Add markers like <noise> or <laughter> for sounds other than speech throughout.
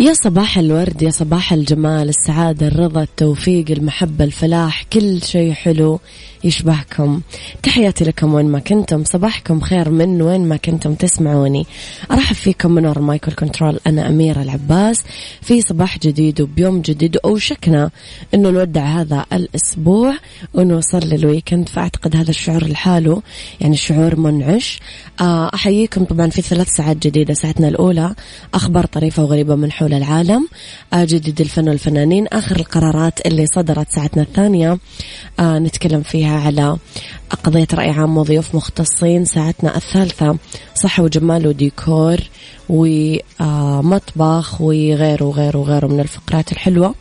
يا صباح الورد يا صباح الجمال السعادة الرضا التوفيق المحبة الفلاح كل شيء حلو. يشبهكم. تحياتي لكم وين ما كنتم. صباحكم خير من وين ما كنتم تسمعوني. أرحب فيكم من وراء مايك ال control. أنا أميرة العباس. في صباح جديد وبيوم جديد وأوشكنا أنه نودع هذا الأسبوع ونوصل لل weekend. فأعتقد هذا الشعور لحاله. يعني شعور منعش. آه، أحييكم طبعا في ثلاث ساعات جديدة. ساعتنا الأولى أخبار طريفة وغريبة من حول العالم. آه، جديد الفن والفنانين. آخر القرارات اللي صدرت ساعتنا الثانية. آه، نتكلم فيها على قضية رأي عام وضيوف مختصين. ساعتنا الثالثة صحة وجمال وديكور ومطبخ وغيره وغيره وغيره من الفقرات الحلوة.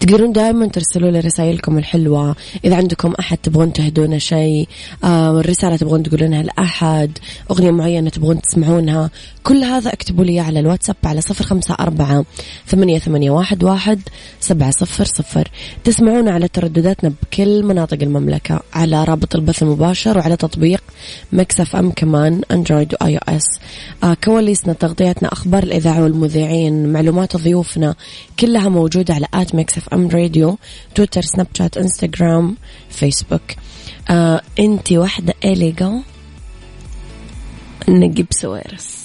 تقدرون دائما ترسلوا لي رسائلكم الحلوة. إذا عندكم أحد تبغون تهدون شيء آه الرسالة تبغون تقولونها لأحد أغنية معينة تبغون تسمعونها كل هذا اكتبوا لي على الواتساب على صفر خمسة أربعة ثمانية, ثمانية واحد, واحد سبعة صفر صفر. تسمعونا على تردداتنا بكل مناطق المملكة على رابط البث المباشر وعلى تطبيق ميكس FM كمان أندرويد و iOS. آه كواليسنا تغطياتنا أخبار الإذاعة والمذيعين معلومات ضيوفنا كلها موجودة على آت مكسف أم راديو تويتر سناب شات إنستغرام فيسبوك. آه انتي واحدة إليجو نجيب سويرس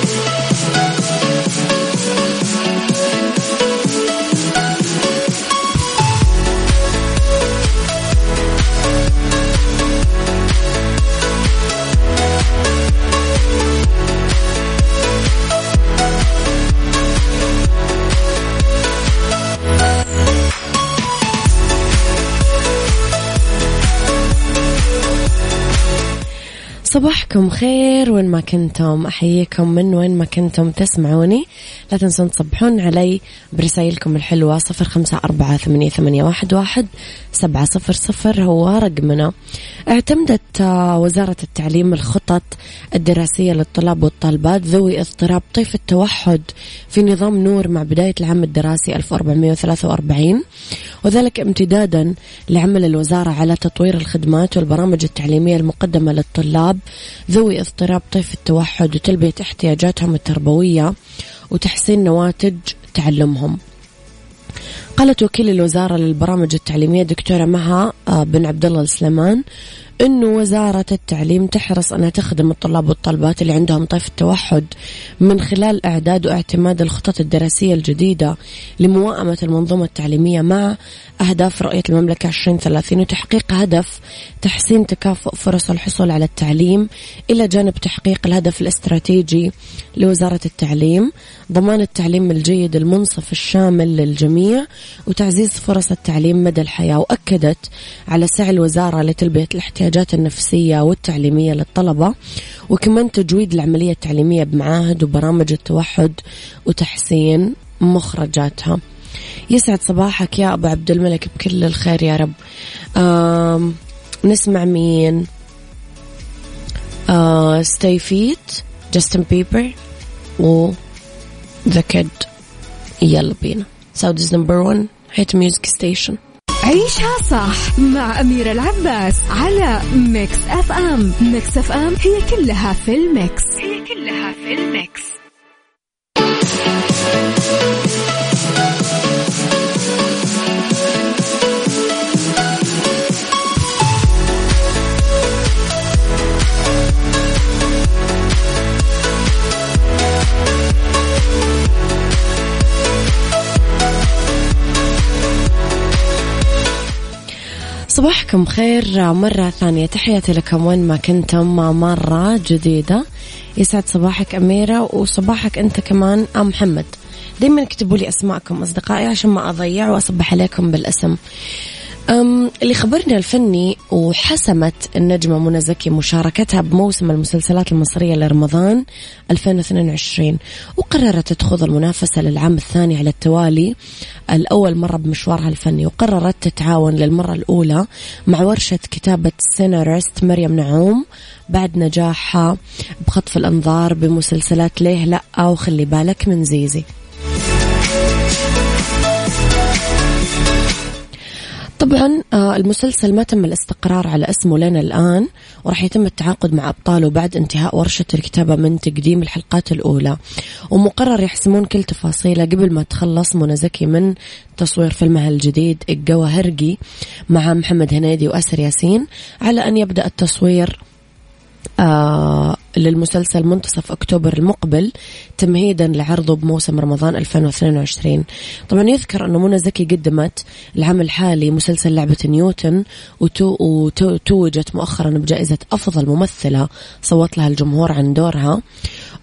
صباحكم خير. وين ما كنتم أحييكم من وين ما كنتم تسمعوني. لا تنسون تصبحون علي برسائلكم الحلوة. صفر خمسة أربعة ثمانية, ثمانية واحد, واحد سبعة صفر صفر. هو رقمنا. اعتمدت آه، وزارة التعليم الخطط الدراسية للطلاب والطالبات ذوي اضطراب طيف التوحد في نظام نور مع بداية العام الدراسي 1443 وذلك امتدادا لعمل الوزارة على تطوير الخدمات والبرامج التعليمية المقدمة للطلاب ذوي اضطراب طيف التوحد وتلبية احتياجاتهم التربوية وتحسين نواتج تعلمهم. قالت وكيل الوزارة للبرامج التعليمية دكتورة مها آه، بن عبد الله السليمان أنه وزارة التعليم تحرص أنها تخدم الطلاب والطالبات اللي عندهم طيف التوحد من خلال إعداد واعتماد الخطط الدراسية الجديدة لمواءمة المنظومة التعليمية مع أهداف رؤية المملكة 2030 وتحقيق هدف تحسين تكافؤ فرص الحصول على التعليم إلى جانب تحقيق الهدف الاستراتيجي لوزارة التعليم ضمان التعليم الجيد المنصف الشامل للجميع وتعزيز فرص التعليم مدى الحياة وأكدت على سعي الوزارة لتلبية الاحتياجات النفسية والتعليمية للطلبة وكمان تجويد العملية التعليمية بمعاهد وبرامج التوحد وتحسين مخرجاتها. يسعد صباحك يا أبو عبد الملك بكل الخير يا رب. آم نسمع مين؟ Stay feat Justin Bieber و The Kid يلا بينا. Saudi's number 1 hit music station عيشها صح مع أميرة العباس على Mix FM Mix FM هي كلها في ال mix. هي كلها في ال mix. صباحكم خير. مرة ثانية تحياتي لكم وين ما كنتم. مرة جديدة. يسعد صباحك أميرة وصباحك أنت كمان. أم محمد. دايما اكتبوا لي أسماءكم أصدقائي عشان ما أضيع وأصبح عليكم بالاسم. اللي خبرنا الفني وحسمت النجمة منى زكي مشاركتها بموسم المسلسلات المصرية لرمضان 2022 وقررت تخوض المنافسة للعام الثاني على التوالي الأول مرة بمشوارها الفني وقررت تتعاون للمرة الأولى مع ورشة كتابة سيناريست مريم نعوم بعد نجاحها بخطف الأنظار بمسلسلات ليه لأ وخلي بالك من زيزي. طبعا آه، المسلسل ما تم الاستقرار على اسمه لنا الآن وراح يتم التعاقد مع أبطاله بعد انتهاء ورشة الكتابة من تقديم الحلقات الأولى. ومقرر يحسمون كل تفاصيله قبل ما تخلص منى زكي من تصوير فيلمها الجديد الجوهرجي مع محمد هنيدي وأسر ياسين على أن يبدأ التصوير آه للمسلسل منتصف أكتوبر المقبل تمهيدا لعرضه بموسم رمضان 2022 طبعا يذكر أنه منى زكي قدمت العام الحالي مسلسل لعبة نيوتن وتوجت مؤخرا بجائزة أفضل ممثلة صوت لها الجمهور عن دورها.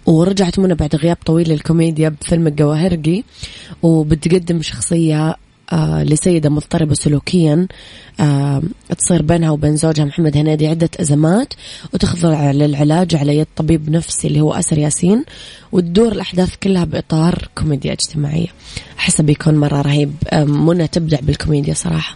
ورجعت منى بعد غياب طويل للكوميديا بفيلم الجواهرجي وبتقدم شخصية لسيدة مضطربة سلوكيا آه تصير بينها وبين زوجها محمد هنيدي عدة أزمات وتخضع للعلاج على يد طبيب نفسي اللي هو أسر ياسين وتدور الأحداث كلها بإطار كوميديا اجتماعية. أحسه بيكون مرة رهيب. آه منى تبدع بالكوميديا صراحة.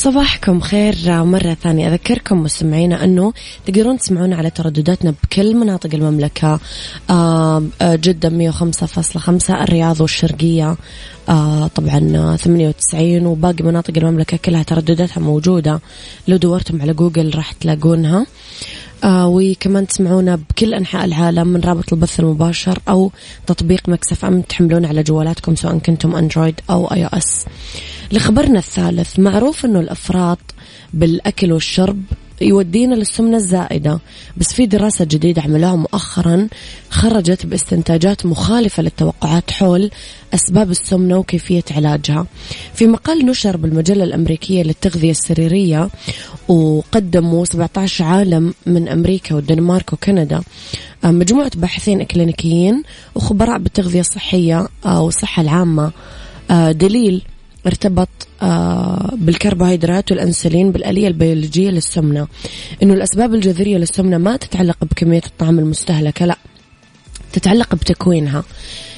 صباحكم خير مرة ثانية. أذكركم مستمعينا أنه تقدرون تسمعونا على تردداتنا بكل مناطق المملكة. آه، جدة 105.5 الرياض والشرقية آه، طبعا 98 وباقي مناطق المملكة كلها تردداتها موجودة. لو دورتم على جوجل راح تلاقونها. آه وكمان تسمعونا بكل أنحاء العالم من رابط البث المباشر أو تطبيق Mix FM تحملون على جوالاتكم سواء كنتم Android أو iOS لخبرنا الثالث معروف أنه الأفراط بالأكل والشرب يودينا للسمنة الزائدة. بس في دراسة جديدة عملوها مؤخرا خرجت باستنتاجات مخالفة للتوقعات حول أسباب السمنة وكيفية علاجها. في مقال نشر بالمجلة الأمريكية للتغذية السريرية وقدموا 17 عالم من أمريكا والدنمارك وكندا. آه، مجموعة باحثين إكلينيكيين وخبراء بالتغذية الصحية آه، والصحة العامة. آه، دليل ارتبط آه، بالكربوهيدرات والأنسولين بالآلية البيولوجية للسمنة. إنه الأسباب الجذرية للسمنة ما تتعلق بكمية الطعام المستهلكة لا تتعلق بتكوينها.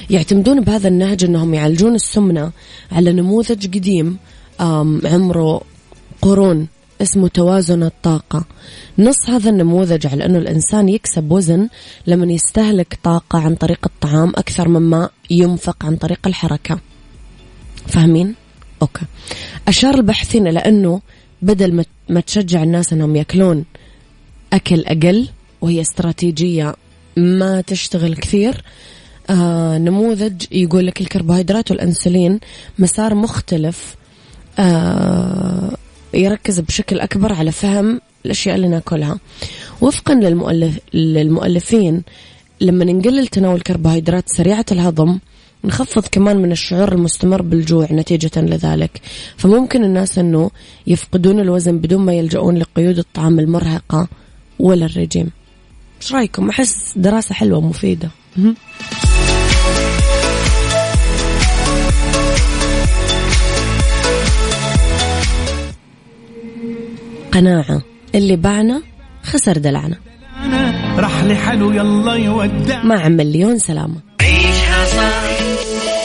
يعتمدون بهذا النهج أنهم يعالجون السمنة على نموذج قديم عمره قرون اسمه توازن الطاقة. نص هذا النموذج على أنه الإنسان يكسب وزن لما يستهلك طاقة عن طريق الطعام أكثر مما ينفق عن طريق الحركة. فاهمين؟ أوكي. أشار الباحثين إلى أنه بدل ما تشجع الناس أنهم يأكلون أكل أقل وهي استراتيجية ما تشتغل كثير آه نموذج يقول لك الكربوهيدرات والأنسولين مسار مختلف آه يركز بشكل أكبر على فهم الأشياء اللي نأكلها. وفقا للمؤلف للمؤلفين لما نقلل تناول كربوهيدرات سريعة الهضم نخفض كمان من الشعور المستمر بالجوع نتيجة لذلك. فممكن الناس أنه يفقدون الوزن بدون ما يلجؤون لقيود الطعام المرهقة ولا الرجيم. إيش رأيكم؟ أحس دراسة حلوة ومفيدة. قناعة. اللي باعنا خسر دلعنا. راح لحاله يلا يودع. مع مليون سلامة. عيشها صح.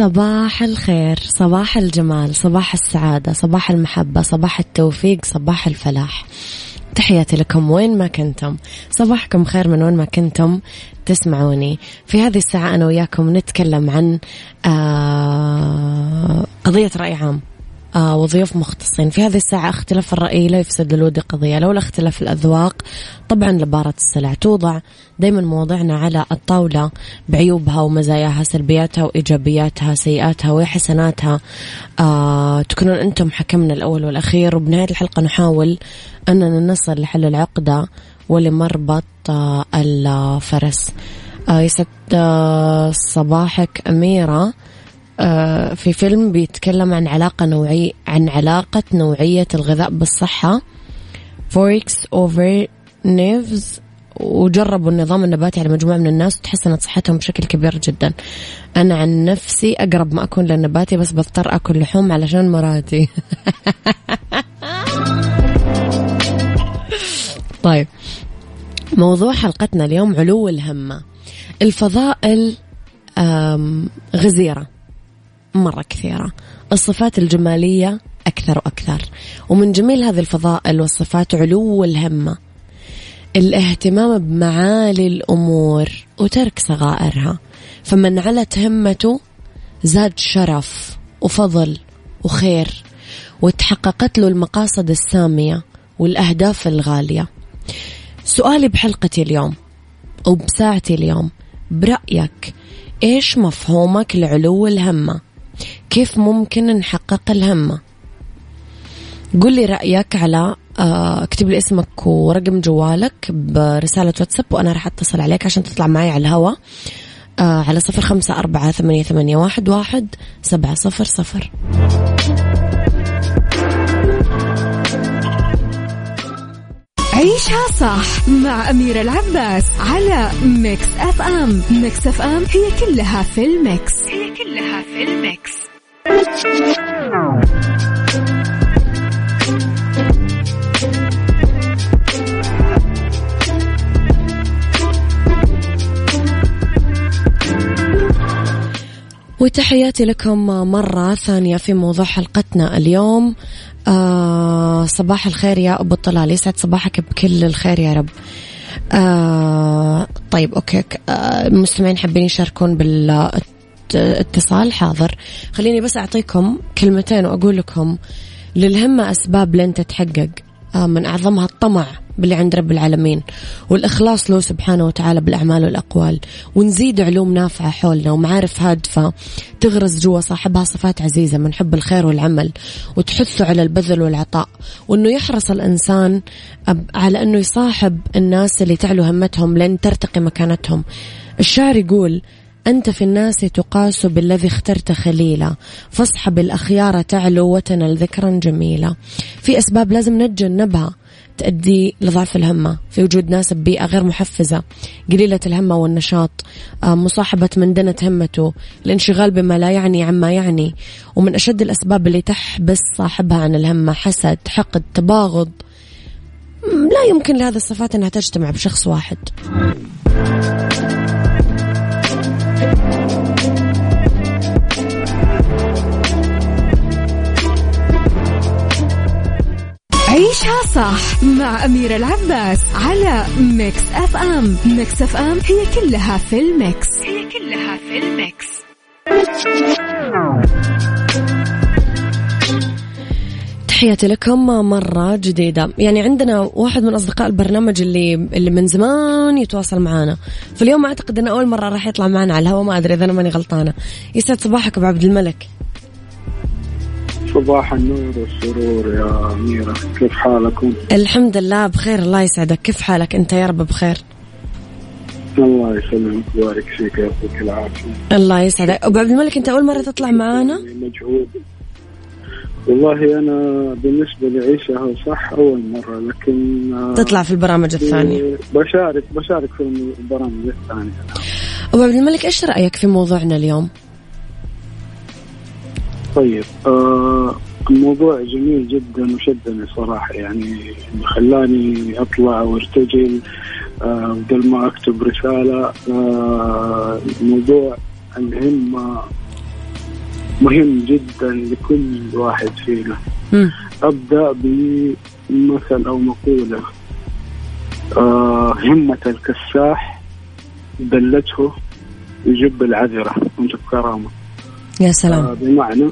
صباح الخير صباح الجمال صباح السعادة صباح المحبة صباح التوفيق صباح الفلاح. تحياتي لكم وين ما كنتم. صباحكم خير من وين ما كنتم تسمعوني. في هذه الساعة أنا وياكم نتكلم عن آه قضية رأي عام. وضيوف مختصين. في هذه الساعة اختلاف الرأي لا يفسد للود قضية لولا اختلاف الأذواق طبعا لبارة السلع توضع دايما مواضعنا على الطاولة بعيوبها ومزاياها سلبياتها وإيجابياتها سيئاتها وحسناتها. آه تكونون أنتم حكمنا الأول والأخير. وبنهاية الحلقة نحاول أننا نصل لحل العقدة ولمربط آه الفرس. آه يسعد آه صباحك أميرة. آه، في فيلم بيتكلم عن علاقة نوعية عن علاقة نوعية الغذاء بالصحة. Forks Over Knives وجربوا النظام النباتي على مجموعة من الناس وتحسنت صحتهم بشكل كبير جدا. أنا عن نفسي أقرب ما أكون للنباتي بس بضطر أكل لحوم علشان مراتي. <laughs> طيب. موضوع حلقتنا اليوم علو الهمة. الفضائل غزيرة. مرة كثيرة. الصفات الجمالية أكثر وأكثر. ومن جميل هذه الفضائل والصفات علو الهمة الاهتمام بمعالي الأمور وترك صغائرها. فمن علت همته زاد شرف وفضل وخير. وتحققت له المقاصد السامية والأهداف الغالية. سؤالي بحلقتي اليوم وبساعتي اليوم برأيك إيش مفهومك لعلو الهمة؟ كيف ممكن نحقق الهمة قل لي رأيك على آه، اكتب لي اسمك ورقم جوالك برسالة واتساب وأنا راح أتصل عليك عشان تطلع معي على الهواء آه، على صفر خمسة أربعة ثمانية, ثمانية واحد, واحد سبعة صفر صفر. عيشها صح مع أميرة العباس على Mix FM. Mix FM هي كلها في ال mix. هي كلها في ال mix. وتحياتي لكم مرة ثانية في موضوع حلقتنا اليوم. آه صباح الخير يا أبو الطلال. يسعد صباحك بكل الخير يا رب. آه طيب أوكي آه المستمعين حابين يشاركون بالاتصال حاضر. خليني بس أعطيكم كلمتين وأقول لكم للهمة أسباب لن تتحقق آه من أعظمها الطمع باللي عند رب العالمين والإخلاص له سبحانه وتعالى بالأعمال والأقوال ونزيد علوم نافعة حولنا ومعارف هادفة تغرس جوا صاحبها صفات عزيزة من حب الخير والعمل وتحثه على البذل والعطاء وأنه يحرص الإنسان على أنه يصاحب الناس اللي تعلو همتهم لن ترتقي مكانتهم. الشاعر يقول أنت في الناس تقاس بالذي اخترت خليلا فاصحب الأخيار تعلو وتنل ذكرا جميلا. في أسباب لازم نتجنبها تؤدي لضعف الهمة. في وجود ناس ببيئة غير محفزة قليلة الهمة والنشاط. آه، مصاحبة من دنت همته الانشغال بما لا يعني عما يعني. ومن أشد الأسباب اللي تحبس صاحبها عن الهمة حسد حقد تباغض. لا يمكن لهذه الصفات أنها تجتمع بشخص واحد. عيشها صح مع أميرة العباس على Mix FM. Mix FM هي كلها في ال mix. هي كلها في ال mix. تحياتي لكم مرة جديدة. يعني عندنا واحد من أصدقاء البرنامج اللي اللي من زمان يتواصل معنا فاليوم أعتقد أنه أول مرة راح يطلع معنا على الهواء ما أدري إذا أنا ماني غلطانة. يسعد صباحك أبو عبد الملك. صباح النور والسرور يا أميرة. كيف حالكم؟ الحمد لله بخير الله يسعدك. كيف حالك أنت يا رب بخير؟ الله يسلمك ويبارك فيك يعطيك العافية. الله يسعدك. أبو عبد الملك أنت أول مرة تطلع معانا؟ مجهود. والله أنا بالنسبة لعيشها صح أول مرة لكن آه، تطلع في البرامج الثانية. بشارك بشارك في البرامج الثانية. أبو عبد الملك إيش رأيك في موضوعنا اليوم؟ طيب آه الموضوع جميل جدا وشدني صراحة يعني خلاني أطلع وأرتجل آه بدل ما أكتب رسالة آه موضوع الهمة مهم جدا لكل واحد فينا. مم. أبدأ بمثل أو مقولة. آه همة الكساح دلته يجب العذرة وانت بكرامة. يا سلام. آه بمعنى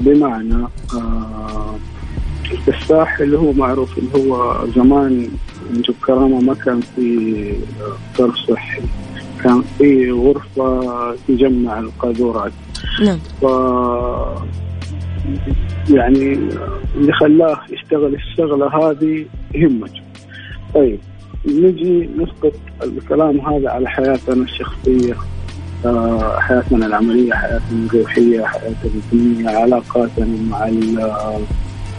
بمعنى آه الكساح اللي هو معروف اللي هو زمان أنتم بكرامة ما كان في آه، صرف صحي. كان في غرفة تجمع القاذورات. نعم. ف يعني اللي خلاه يشتغل الشغلة هذه همته. طيب نجي نسقط الكلام هذا على حياتنا الشخصية. حياتنا العملية، حياتنا الروحية، حياتنا الدينيه، علاقاتنا مع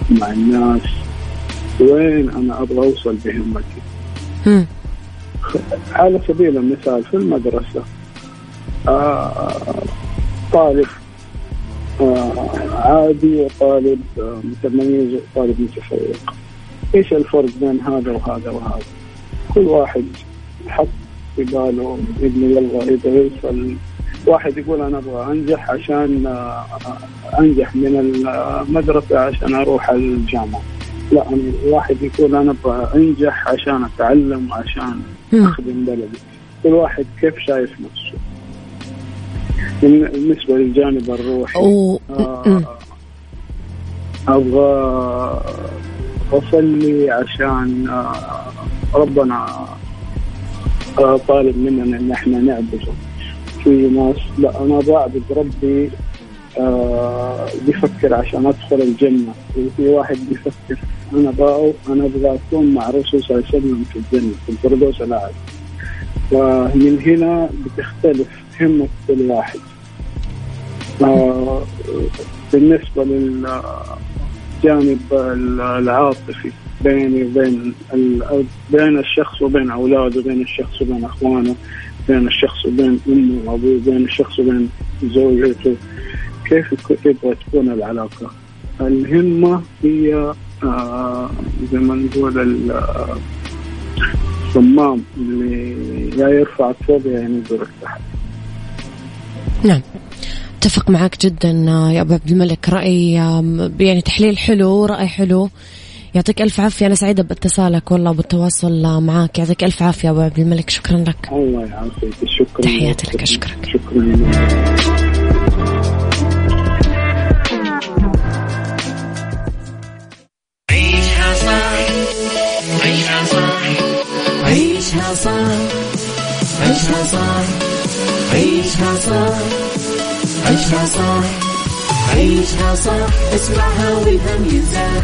مع الناس. وين أنا أبغى أوصل بهمتي. على سبيل المثال في المدرسة آه طالب آه عادي وطالب آه متميز وطالب متفوق. إيش الفرق بين هذا وهذا وهذا؟ كل واحد حط في باله انه يلا إذا يوصل واحد يقول أنا أبغى أنجح عشان آه، أنجح من المدرسة عشان أروح الجامعة لا أنا- واحد يقول أنا أبغى أنجح عشان أتعلم عشان. أخدم بلدي كل واحد كيف شايف نفسه بالن- بالنسبة للجانب الروحي. آه أبغى أصلي عشان آه ربنا طالب مننا إن إحنا نعبده. في ناس لا أنا بعبد ربي آه بيفكر عشان أدخل الجنة. وفي واحد بيفكر أنا بقى أنا أبغى أكون مع الرسول صلى الله عليه وسلم في الجنة في الفردوس الاعلى فمن هنا بتختلف همة كل واحد آه بالنسبة للجانب العاطفي بيني وبين بين الشخص وبين أولاده بين الشخص وبين أخوانه بين الشخص وبين أمه وأبوه بين الشخص وبين زوجته. كيف تبغى تكون العلاقة؟ الهمة هي آه زي ما نقول ال- الصمام اللي يا يرفعك فوق يا ينزلك تحت نعم. اتفق معك جدا آه، يا أبو عبد الملك. رأي يعني تحليل حلو رأي حلو. يعطيك ألف عافية. أنا سعيدة باتصالك والله بالتواصل آه، معك يعطيك ألف عافية يا أبو عبد الملك. شكرا لك. الله يعافيك. شكرا. تحياتي لك، أشكرك. شكرا. عيشها صح. عيشها صح. عيشها صح. عيشها صح. عيشها صح. عيشها صح. عيشها صح. اسمعها والهم ينزاح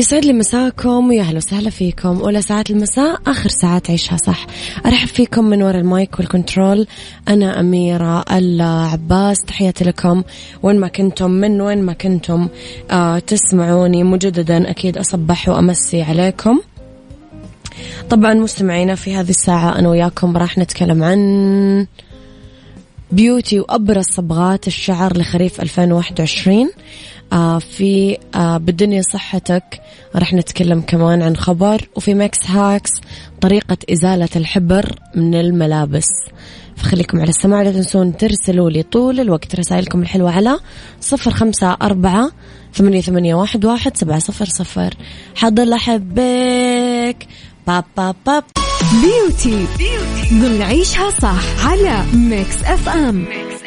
يسعد لي مساكم ويا أهلا وسهلا فيكم. أولى ساعات المساء آخر ساعات عيشها صح. أرحب فيكم من وراء ال mic وال control. أنا أميرة العباس تحياتي لكم. وين ما كنتم من وين ما كنتم آه تسمعوني مجددا. أكيد أصبح وأمسي عليكم. طبعا مستمعينا في هذه الساعة أنا وياكم راح نتكلم عن beauty وأبرز صبغات الشعر لخريف 2021 آه في آه بالدنيا صحتك راح نتكلم كمان عن خبر. وفي Mix Hacks طريقة إزالة الحبر من الملابس. فخليكم على السماع لا تنسون ترسلوا لي طول الوقت رسائلكم الحلوة على صفر خمسة أربعة ثمانية, ثمانية واحد, واحد سبعة صفر صفر. حاضر لحبك باب باب باب beauty, beauty. ضمن عيشها صح على Mix FM Mix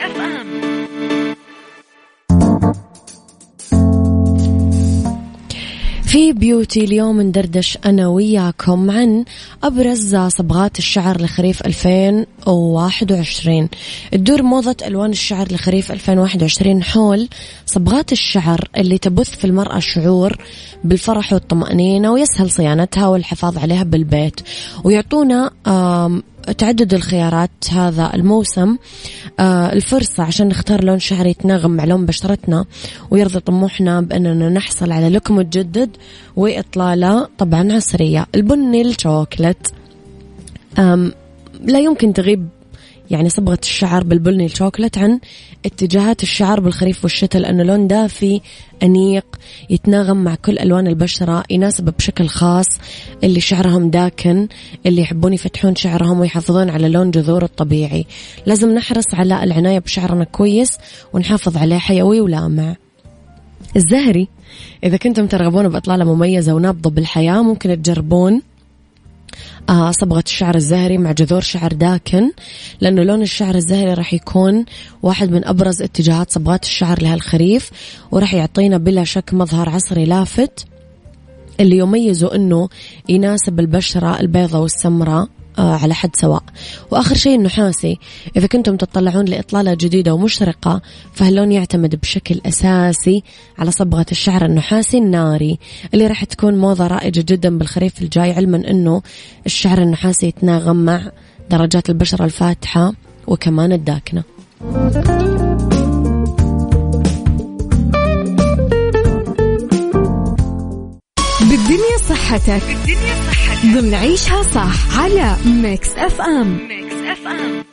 في بيوتي اليوم ندردش أنا وياكم عن أبرز صبغات الشعر لخريف 2021 تدور موضة ألوان الشعر لخريف 2021 حول صبغات الشعر اللي تبث في المرأة شعور بالفرح والطمأنينة ويسهل صيانتها والحفاظ عليها بالبيت. ويعطونا تعدد الخيارات هذا الموسم آه الفرصة عشان نختار لون شعر يتناغم مع لون بشرتنا ويرضي طموحنا بأننا نحصل على لوك متجدد وإطلالة طبعا عصرية البني الشوكلت لا يمكن تغيب يعني صبغة الشعر بالبني الشوكولات عن اتجاهات الشعر بالخريف والشتاء لأنه لون دافي أنيق يتناغم مع كل ألوان البشرة يناسب بشكل خاص اللي شعرهم داكن اللي يحبون يفتحون شعرهم ويحافظون على لون جذور الطبيعي. لازم نحرص على العناية بشعرنا كويس ونحافظ عليه حيوي ولامع. الزهري إذا كنتم ترغبون بإطلالة مميزة ونابضة بالحياة ممكن تجربون صبغة الشعر الزهري مع جذور شعر داكن لأنه لون الشعر الزهري راح يكون واحد من أبرز اتجاهات صبغات الشعر لهالخريف وراح يعطينا بلا شك مظهر عصري لافت اللي يميزه أنه يناسب البشرة البيضة والسمراء. آه، على حد سواء. وآخر شيء النحاسي إذا كنتم تطلعون لإطلالة جديدة ومشرقة فهاللون يعتمد بشكل أساسي على صبغة الشعر. النحاسي الناري اللي راح تكون موضة رائجة جدا بالخريف الجاي علما أنه الشعر النحاسي يتناغم مع درجات البشرة الفاتحة وكمان الداكنة. بالدنيا صحتك. بالدنيا صحتك. ضمن عيشها صح على ميكس FM. Mix FM.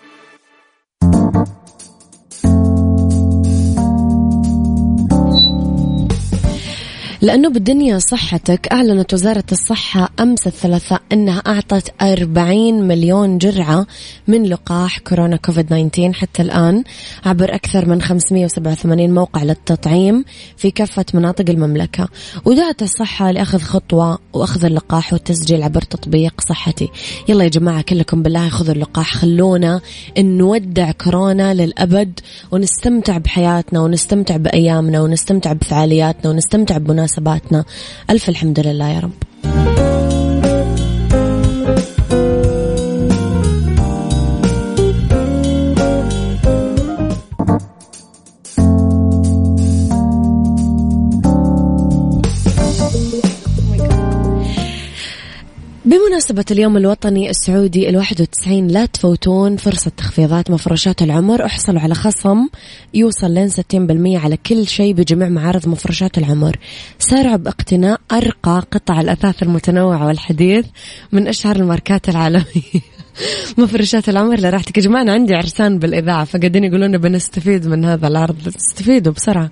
لأنه بالدنيا صحتك أعلنت وزارة الصحة أمس الثلاثاء أنها أعطت 40 مليون جرعة من لقاح كورونا كوفيد 19 حتى الآن عبر أكثر من 587 موقع للتطعيم في كافة مناطق المملكة. ودعت الصحة لأخذ خطوة وأخذ اللقاح والتسجيل عبر تطبيق صحتي. يلا يا جماعة كلكم بالله خذوا اللقاح خلونا نودع كورونا للأبد ونستمتع بحياتنا ونستمتع بأيامنا ونستمتع بفعالياتنا ونستمتع بمناسبة مناسباتنا ألف الحمد لله يا رب. بمناسبة اليوم الوطني السعودي الواحد وتسعين لا تفوتون. فرصة تخفيضات مفروشات العمر. احصلوا على خصم يوصل لين ستين بالمية على كل شيء بجميع معارض مفروشات العمر. سارعوا باقتناء أرقى قطع الأثاث المتنوعة والحديث من أشهر الماركات العالمية. <laughs> مفرشات العمر اللي راحتك. يا جماعة عندي عرسان بالإذاعة فقاعدين يقولون بنستفيد من هذا العرض. استفيدوا بسرعة.